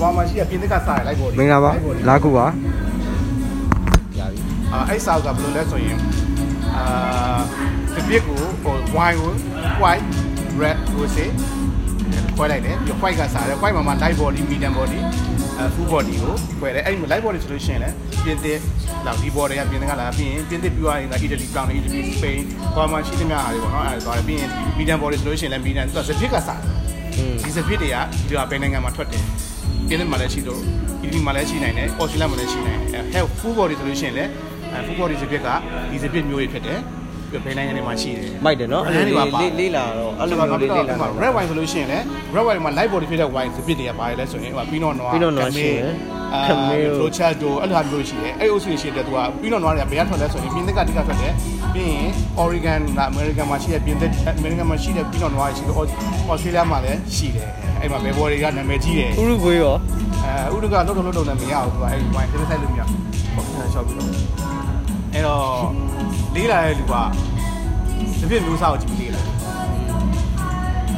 ဘာမှာရှိရပြင်သစ်ကစားရလိုက်ပေါ်မင်္ဂလာပါလာကူပါရပြီအာအဲ့စာကဘယ်လိုလဲဆိုရင်အာဒီပြစ်ကိုဟို wine ကို white red ကိုစေခွဲလိုက်တယ်ပြီး white ကစားတယ် white မှာမှ light body medium body အဲ full body ကိုခွဲတယ်အဲ့ဒီ light body ဆိုလို့ရှိရင်လည်းပြင်သစ်လောက်ဒီ body ကပြင်သစ်ကလာပြီးရင်ပြင်သစ်ပြီးသွားရင်လည်း Italy ကောင်းတယ် Italy Spain ကွာမှာရှိသမျှဟာတွေပေါ့နော်အဲ့ဒါသွားတယ်ပြီးရင် medium body ဆိုလို့ရှိရင်လည်း medium သူကစပစ်ကစားတယ်อืมဒီစပစ်တွေကဒီကဘယ်နိုင်ငံမှာထွက်တယ် ပြင်းတယ်မှာလည်းရှိတော့အီတလီမှာလည်းရှိနိုင်တယ်အော်စတြေးလျမှာလည်းရှိနိုင်တယ်အဲ health full body ဆိုလို့ရှိရင်လည်းအဲ full body စပစ်ကဒီစပစ်မျိုးတွေဖြစ်တယ်ပြီးဘယ်နိုင်ငံတွေမှာရှိတယ်မိုက်တယ်နော်အဲ့လိုလေးလေးလာတော့အဲ့လိုမျိုးလေးလေးလာတော့ red wine ဆိုလို့ရှိရင်လည်း red wine မှာ light body ဖြစ်တဲ့ wine စပစ်တွေကပါတယ်လဲဆိုရင်ဟို pinot noir Pinot Noir ရှိတယ် Camel Rochado အဲ့လိုမျိုးရှိတယ်အဲ့အုပ်စုရှိတဲ့သူက pinot noir တွေကဘယ်ကထွက်လဲဆိုရင်ပြင်သစ်ကတိကထွက်တယ်ပြီးရင် Oregon က American မှာရှိတဲ့ပြင်သစ် American မှာရှိတဲ့ pinot noir ရှိတယ် Australia မှာလည်းရှိတယ်အဲ့မှာဘယ်ဘော်တွေကနာမည်ကြီးတယ်ဥရုဂွေးရောအဲဥဒကလှုပ်လှုပ်လှုပ်လည်းမရဘူးသူကအဲ့ဒီ wine တစ်ဆိုင်လို့မရဘူးပေါ့ရှောက်ပြီးတော့အဲ့တော့လေးလာတဲ့လူကဒီပြည့်မျိုးစားကိုကြည့်ပြီးလေးလာ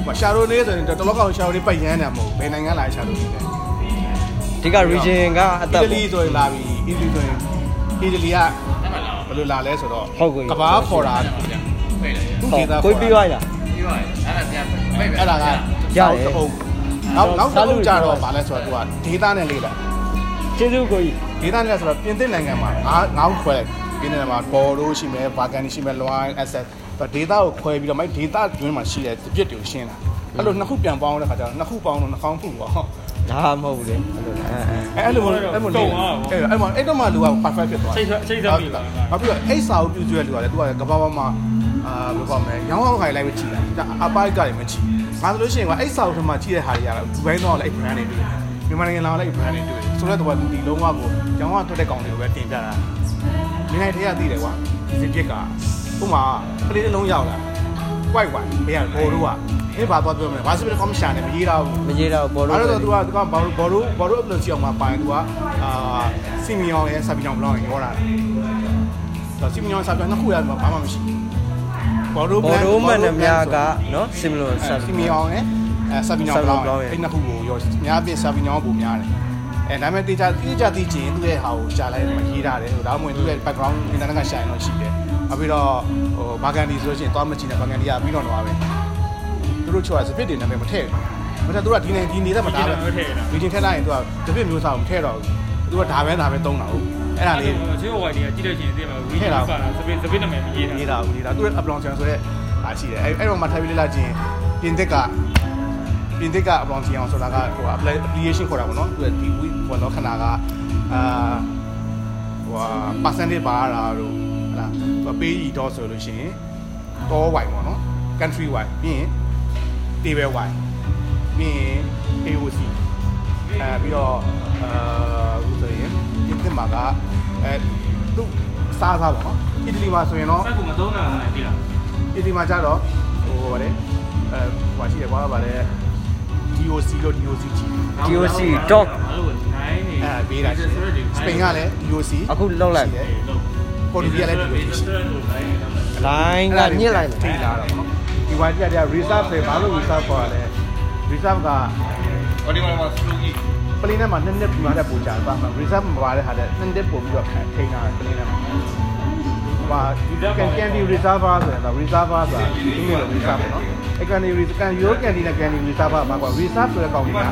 ဟိုရှာရိုနေဆိုရင်တော်တော်ကောင်ရှာရိုနေပတ်ရမ်းတယ်မဟုတ်ဘယ်နိုင်ငံလာရှာရိုနေလဲ ဒီက region ကအအီသက်တလီဆိုရင်လာပြီအီတလီဆိုရင်အီတလီကဘယ်လိုလာလဲဆိုတော့ဟုတ်ကွေးကဘာခေါ်တာသူဟုဒေတ်တာကိုပြီးသွားလားအဲ့ဒါကရတယ်ဟုတ်နောက်နောက်တစ်ခုကြတော့ဗာလဲဆိုတော့သူကဒေတာနဲ့လေးလာကျေးဇူးကိုကြီးဒေသနဲ့ဆိုတော့ပြင်သစ်နိုင်ငံမှာငါးငါးခုခွဲလိုက်ပြင်သစ်နိုင်ငံမှာဘော်တို့ရှိမယ်ဘာကန်ရှိမယ်လွိုင်းအဆက်တော့ဒေသကိုခွဲပြီးတော့မိုက်ဒေသတွင်းမှာရှိတဲ့ပြစ်တွေကိုရှင်းတာအဲ့လိုနှစ်ခုပြန်ပေါင်းတဲ့ခါကျတော့နှစ်ခုပေါင်းတော့နှာခေါင်းဖူပေါ့ ဒါမဟုတ်ဘူးလေအဲ့လိုအဲအဲအဲ့အဲ့လိုအဲ့လိုအဲ့အဲ့မှာအဲ့တော့မှလူက perfect ဖြစ်သွားစိတ်စိတ်သက်ပြီလားနောက်ပြီးတော့အိတ်စာကိုပြုစုရလူကလည်းသူကကဘာပေါ်မှာအာဘယ်ပေါ့မလဲရောင်းအောင်ခိုင်လိုက်ပဲကြည့်တာအပိုက်ကလည်းမကြည့်ငါဆိုလို့ရှိရင်ကအိတ်စာကိုထမကြည့်တဲ့ဟာတွေကတော့ဒီဘိုင်းတော့လည်းအဲ့ brand တွေတွေ့မြန်မာနိုင်ငံလာလည်းအဲ့ brand တွေတွေ့ဆိုတော့တော့ဒီလုံးဝကိုရောင်းအောင်ထွက်တဲ့ကောင်တွေကိုပဲတင်ပြတာမင်းနိုင်ထဲကသိတယ်ကွာဒီပြက်ကဥမာကလေးတစ်လုံးရောက်လာ white white ဘယ်ကဘော်တို့ကဒီဘာသွားပြောမလဲဘာစပစ်ကောမရှာနေမရေးတော့ဘူးမကြီးတော့ဘောလုံးအဲ့တော့သူကသူကဘော်ဘော်တို့ဘော်တို့အပလိုကြည့်အောင်မှာပိုင်သူကအာစီမီယောရဲ့ဆာဘီယောင်ဘလောင်းရောတာတော့စီမီယောဆာဘီယောင်နှစ်ခုရတော့ဘာမှမရှိဘော်တို့ဘောလုံးမှန်တဲ့များကနော် similar စီမီယောရဲ့အဲဆာဘီယောင်ဘလောင်းအဲ့နှစ်ခုကိုရောများပြဆာဘီယောင်ကိုများတယ်အဲဒါပေမဲ့တေချာတေချာသိချင်သူ့ရဲ့ဟာကိုရှာလိုက်မှရေးထားတယ်ဒါမှမဟုတ်သူ့ရဲ့ background internet ကရှာရင်တော့ရှိတယ် နောက်ပြီးတော့ဟိုဘာကန်ဒီဆိုလို့ရှိရင်သွားမကြည့်နဲ့ဘာကန်ဒီကပြီးတော့တော့ပဲသူတို့ချောရစပစ်တွေနာမည်မထည့်ဘူးမထည့်သူကဒီနေဒီနေတဲ့မှာဒါပဲဗီဒီထက်လိုက်ရင်သူကတပြစ်မျိုးစားမထည့်တော့ဘူးသူကဒါပဲဒါပဲတုံးတာဟုတ်အဲ့ဒါလေးချေဝိုင်တွေကကြည့်လို့ရှိရင်သိမှာဝီဒီယိုပါစပင်းစပင်းနာမည်မရေးတာနေတာဘူးနေတာသူရဲ့ upload channel ဆိုတဲ့အားရှိတယ်အဲ့အဲ့တော့မှထိုင်ပြီးလေ့လာကြည့်ရင်ပြင်သစ်ကပြင်သစ်က upload channel ဆိုတာကဟို application ခေါ်တာပေါ့နော်သူကဒီ week ဘောတော့ခဏကအာဟို percentage ပါတာတို့ဟ လာသူက pay တော့ဆိုလို့ရှိရင်တော့ wide ပေါ့နော် country wide ပြီးရင် table wide ပြီးရင် AOC အဲပြီးတော့အာဟိုဆိုရင်ပြင်သစ်မှာကအဲသူစားစားပေါ့နော်အီတလီမှာဆိုရင်တော့စက်ကူမသုံးတာလည်းသိလားအီတလီမှာကျတော့ဟိုဗါလေအဲဟိုရှိတယ်ကွာဗါလေ DOC လို့ DOC ကြီး DOC dog အဲ့လိုနိုင်နေအဲပေးတာရှိတယ်စပိန်ကလည်း DOC အခုလောက်လိုက် ပေါ်တူဂီကလည်း DOC ရှိတယ်လိုင်းကညစ်လိုက်ထိလာတော့နော်ဒီဝိုင်းပြတဲ့ reserve ပဲဘာလို့ reserve ခေါ်ရလဲ reserve ကဟိုဒီမှာမှာစလူကြီးပလင်းထဲမှာနှစ်နှစ်ပြီးမှတဲ့ပူကြပါမှာ reserve မပါတဲ့ဟာတဲ့နှစ်နှစ်ပို့ပြီးတော့ခံထိန်းတာပလင်းထဲမှာဟာကန်ကန်ဒီ reserve ဆိုရင်တော့ reserve ဆိုတာဒီလို reserve ပေါ့နော်အဲကန်ဒီ reserve ကန်ရိုးကန်ဒီနဲ့ကန်ဒီ reserve ပါကွာ reserve ဆိုတဲ့ကောင်ကြီးက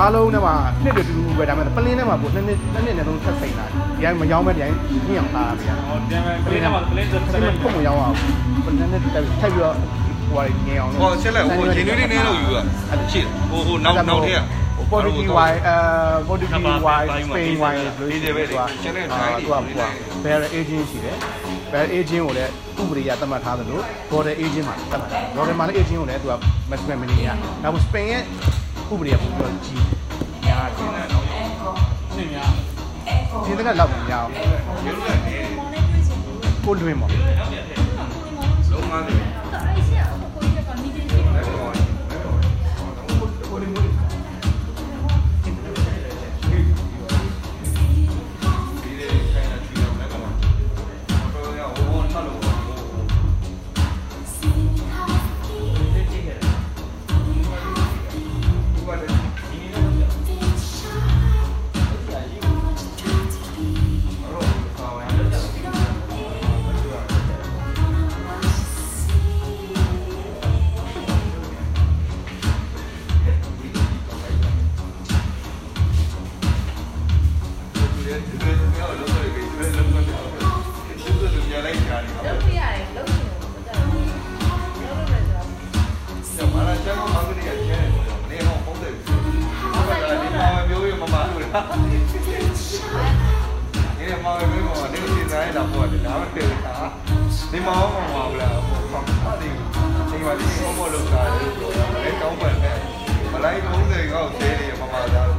အားလုံးထဲမှာနှစ်တူတူပဲဒါပေမဲ့ပလင်းထဲမှာပို့နှစ်နှစ်နှစ်နှစ်နဲ့သုံးဆက်စိန်လာဒီတိုင်းမရောင်းမဲ့ဒီတိုင်းညှင်အောင်သားဗျာဟောပြန်မယ်ပလင်းထဲမှာပလင်းစက်ပစလပင်းင်းဖုတ်မရောင်းအောင်ပလင်းနဲ့တက်ထပ်ပြီးတော့ဟိုညင်အောင်ဟောဆက်လိုက်ဟိုဂျင်းနွေးလေးနည်းလို့ယူတာရှိတယ်ဟိုဟိုနောက်နောက်ထည့်ပေါ်တူဂီဝိုင်အဲပေါ်တူဂီဝိုင်စပိန်ဝိုင်လို့ရှိတယ်သူကသူကဟိုဘယ်အေဂျင့်ရှိတယ်ဘယ်အေဂျင့်ကိုလည်းဥပဒေရသတ်မှတ်ထားသလို border agent မှာသတ်မှတ်ထားတယ် border မှာလည်း agent ကိုလည်းသူက maximum mini ရနောက်စပိန်ရဲ့ ဥပဒေကပိုပြီးတော့ကြီးများတယ်နည်းများဒီတက်ကလောက်မများဘူးကိုလွင်ပေါ့လုံးသားတ ပေတာဒီမောင်းမောင်းပါဘူးလားဘာမှမသိဘူးချိန်ပါလေးဘောမလို့တာလေကောင်းပါ့မယ်မလိုက်30ကောက်သေးတယ်မမသား